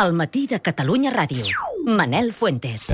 El matí de Catalunya Ràdio. Manel Fuentes.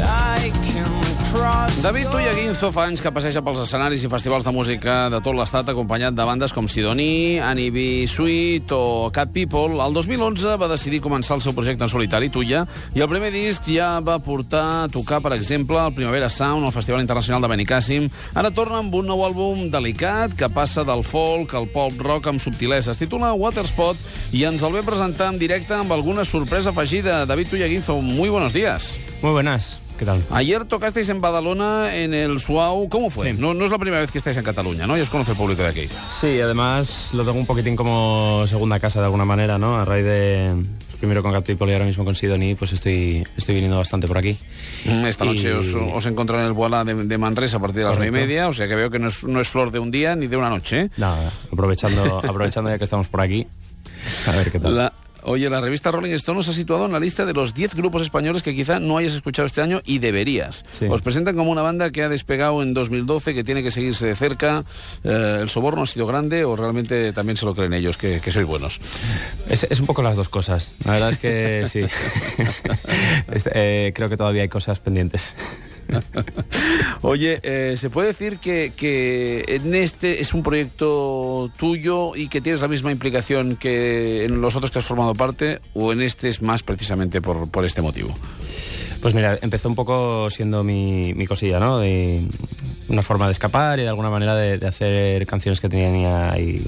David Tulla Guinzo fa anys que passeja pels escenaris i festivals de música de tot l'estat acompanyat de bandes com Sidoní, Annie B. Sweet o Cat People. El 2011 va decidir començar el seu projecte en solitari, Tulla, i el primer disc ja va portar a tocar, per exemple, el Primavera Sound, al Festival Internacional de Benicàssim. Ara torna amb un nou àlbum delicat que passa del folk al pop rock amb subtilesa. Es titula Waterspot i ens el ve presentar en directe amb alguna sorpresa afegida. David Tulla Guinzo, muy buenos días. Muy buenas. ¿Qué tal? Ayer tocasteis en Badalona, en el Suau. ¿Cómo fue? Sí. No, no es la primera vez que estáis en Cataluña, ¿no? Ya os conoce el público de aquí. Sí, además lo tengo un poquitín como segunda casa de alguna manera, ¿no? A raíz de pues, primero con People y ahora mismo con Sidoní, pues estoy, estoy viniendo bastante por aquí. Mm, Esta noche os, os en el Boala de, de Manresa a partir de las nueve y media, o sea que veo que no es, no es flor de un día ni de una noche. ¿eh? Nada, aprovechando, aprovechando ya que estamos por aquí. A ver qué tal. La- oye, la revista Rolling Stone os ha situado en la lista de los 10 grupos españoles que quizá no hayas escuchado este año y deberías. Sí. Os presentan como una banda que ha despegado en 2012, que tiene que seguirse de cerca. Eh, ¿El soborno ha sido grande o realmente también se lo creen ellos, que, que sois buenos? Es, es un poco las dos cosas. La verdad es que sí. Este, eh, creo que todavía hay cosas pendientes. Oye, eh, ¿se puede decir que, en este es un proyecto tuyo y que tienes la misma implicación que en los otros que has formado parte o en este es más precisamente por, este motivo? Pues mira, empezó un poco siendo mi, cosilla, ¿no? Una forma de escapar y de alguna manera de, hacer canciones que tenía ahí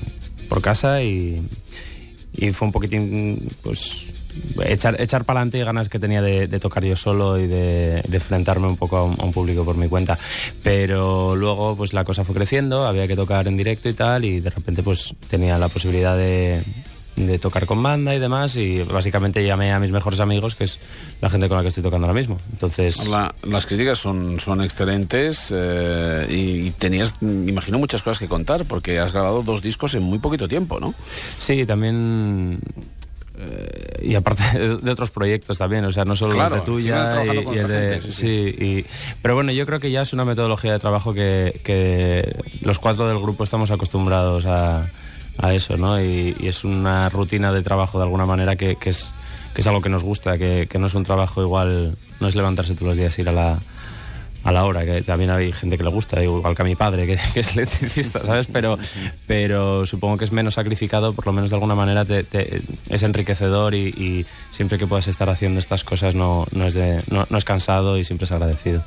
por casa y fue un poquitín, pues, echar, echar para adelante y ganas que tenía de, de tocar yo solo y de, de enfrentarme un poco a un, a un público por mi cuenta. Pero luego, pues la cosa fue creciendo, había que tocar en directo y tal y de repente, pues, tenía la posibilidad de de tocar con banda y demás y básicamente llamé a mis mejores amigos que es la gente con la que estoy tocando ahora mismo entonces La- las críticas son, son excelentes eh, y, y tenías, me imagino, muchas cosas que contar porque has grabado dos discos en muy poquito tiempo, ¿no? sí también y aparte de, otros proyectos también o sea no solo Claro, los de tuya trabajando y, con y el otra de gente, sí, sí, y- pero bueno yo creo que ya es una metodología de trabajo que, que los cuatro del grupo estamos acostumbrados a, a eso no y, y es una rutina de trabajo de alguna manera que, que es que es algo que nos gusta que, que no es un trabajo igual no es levantarse todos los días y ir a la a la hora, que también hay gente que le gusta, igual que a mi padre, que, que es electricista, ¿sabes? Pero, pero supongo que es menos sacrificado, por lo menos de alguna manera te- te- es enriquecedor y, y siempre que puedas estar haciendo estas cosas no, no, es de, no, no es cansado y siempre es agradecido.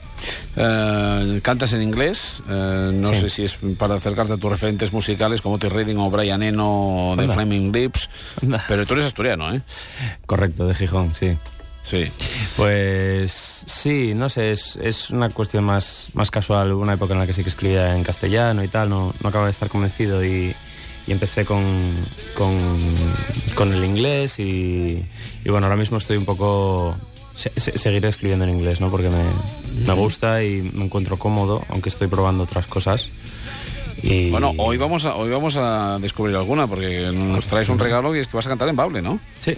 Eh, cantas en inglés, eh, no Sí. sé si es para acercarte a tus referentes musicales como Otis Redding o Brian Eno de. Flaming Lips, pero tú eres asturiano, ¿eh? Correcto, de Gijón, sí. Sí. Pues sí, no sé, es, es una cuestión más, más casual. Hubo una época en la que sí que escribía en castellano y tal, no, no acababa de estar convencido y, y empecé con, con, con el inglés y, y bueno, ahora mismo estoy un poco... se- se- seguiré escribiendo en inglés, ¿no? Porque me, me gusta y me encuentro cómodo, aunque estoy probando otras cosas. Y... Bueno, hoy vamos a hoy vamos a descubrir alguna porque nos traes un regalo y es que vas a cantar en Bable, ¿no? Sí.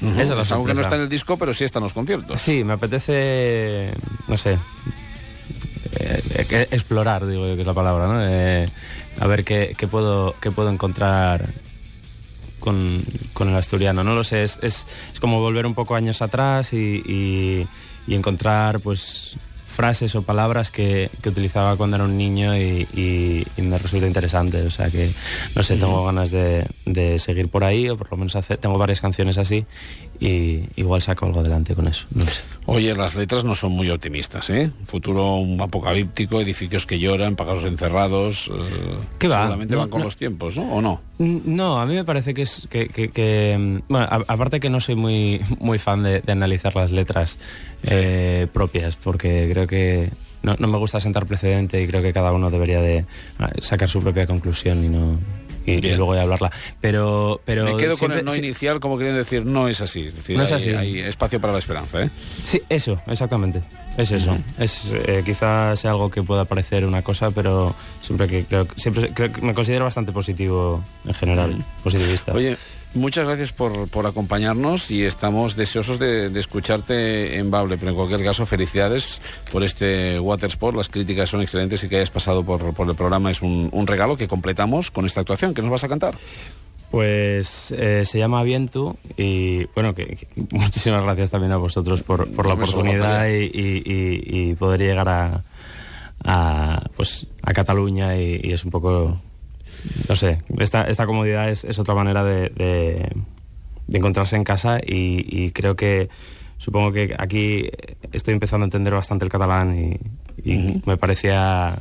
Esa es la Es algo que no está en el disco, pero sí está en los conciertos. Sí, me apetece, no sé, eh, que- explorar, digo yo que es la palabra, ¿no? Eh, a ver qué, qué puedo, qué puedo encontrar con, con el asturiano. No lo sé, es, es, es como volver un poco años atrás y, y- y encontrar, pues frases o palabras que, que utilizaba cuando era un niño y, y- y me resulta interesante. O sea que, no sé, tengo ganas de, de seguir por ahí, o por lo menos hacer, tengo varias canciones así, y igual saco algo adelante con eso. No sé. Oye, las letras no son muy optimistas, ¿eh? Futuro un apocalíptico, edificios que lloran, pagados encerrados. eh, ¿Qué va? Seguramente No, van con no. los tiempos, ¿no? ¿O no? No, a mí me parece que es que, que- que, bueno, a- aparte que no soy muy muy fan de, de analizar las letras eh, propias, porque creo que no, no me gusta sentar precedente y creo que cada uno debería de ah, sacar su propia conclusión y no y, y luego de hablarla. Pero pero Me quedo con el no sí- inicial como queriendo decir no es así. Es decir, No es hay, así. hay espacio para la esperanza, ¿eh? Sí, eso, exactamente. Es eso. Es eh, quizás sea algo que pueda parecer una cosa, pero siempre que creo, siempre creo que me considero bastante positivo en general, positivista. Oye, muchas gracias por, por acompañarnos y estamos deseosos de, de escucharte en Bable, pero en cualquier caso, felicidades por este Watersport. Las críticas son excelentes y que hayas pasado por, por el programa es un, un regalo que completamos con esta actuación. que nos vas a cantar? Pues eh, se llama Vientu y bueno, que, que muchísimas gracias también a vosotros por, por la oportunidad y, y- y- y poder llegar a, a, pues, a Cataluña y, es un poco, no sé, esta, esta comodidad es, es otra manera de, de- de encontrarse en casa y, creo que supongo que aquí estoy empezando a entender bastante el catalán y, y me parecía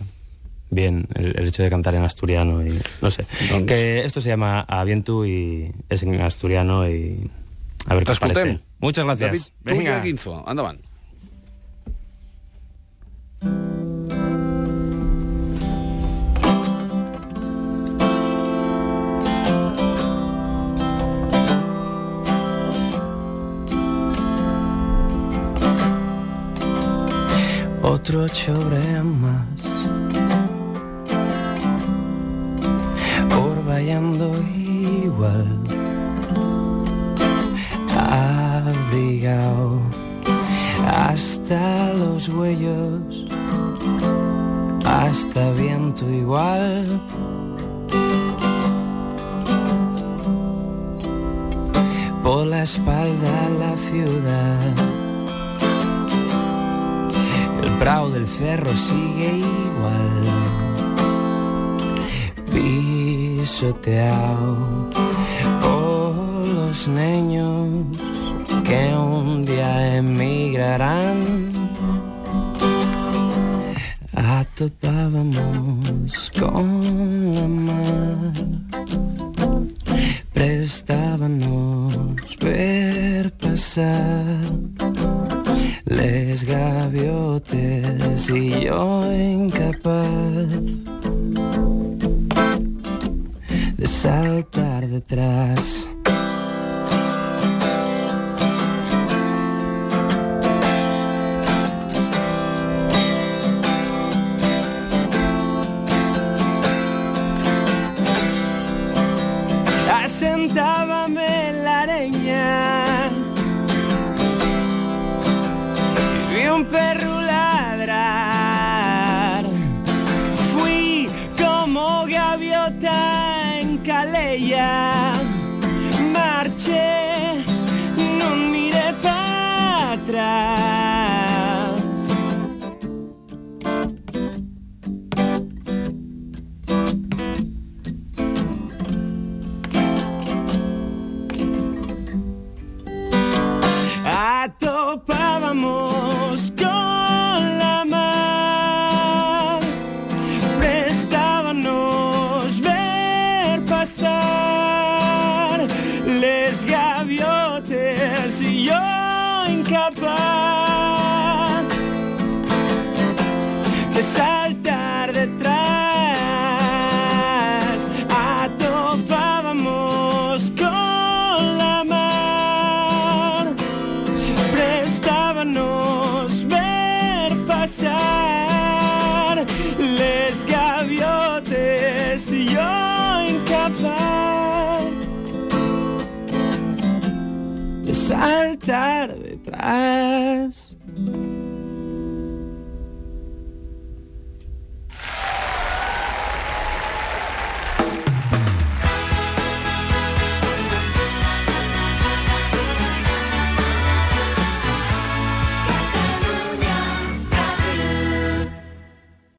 bien el, el hecho de cantar en asturiano y no sé. Que esto se llama Avientu y es en asturiano y a ver qué os parece. Muchas David gracias. Guinzo, endavant. Otro chobre más. Orvallando igual. Abrigado hasta los huellos. Hasta viento igual. Por la espalda la ciudad. El brao del cerro sigue igual. Pisoteado por los niños que un día emigrarán. Atopábamos con la mar. Prestábamos ver pasar les gaviotes y yo incapaz de saltar detrás. Asentábame en la areña vi un perro Calella. Marché, no miré para atrás. Atopábamos de saltar detrás. Atopábamos con la mar prestábamos ver pasar les gaviotes y yo incapaz de saltar detrás.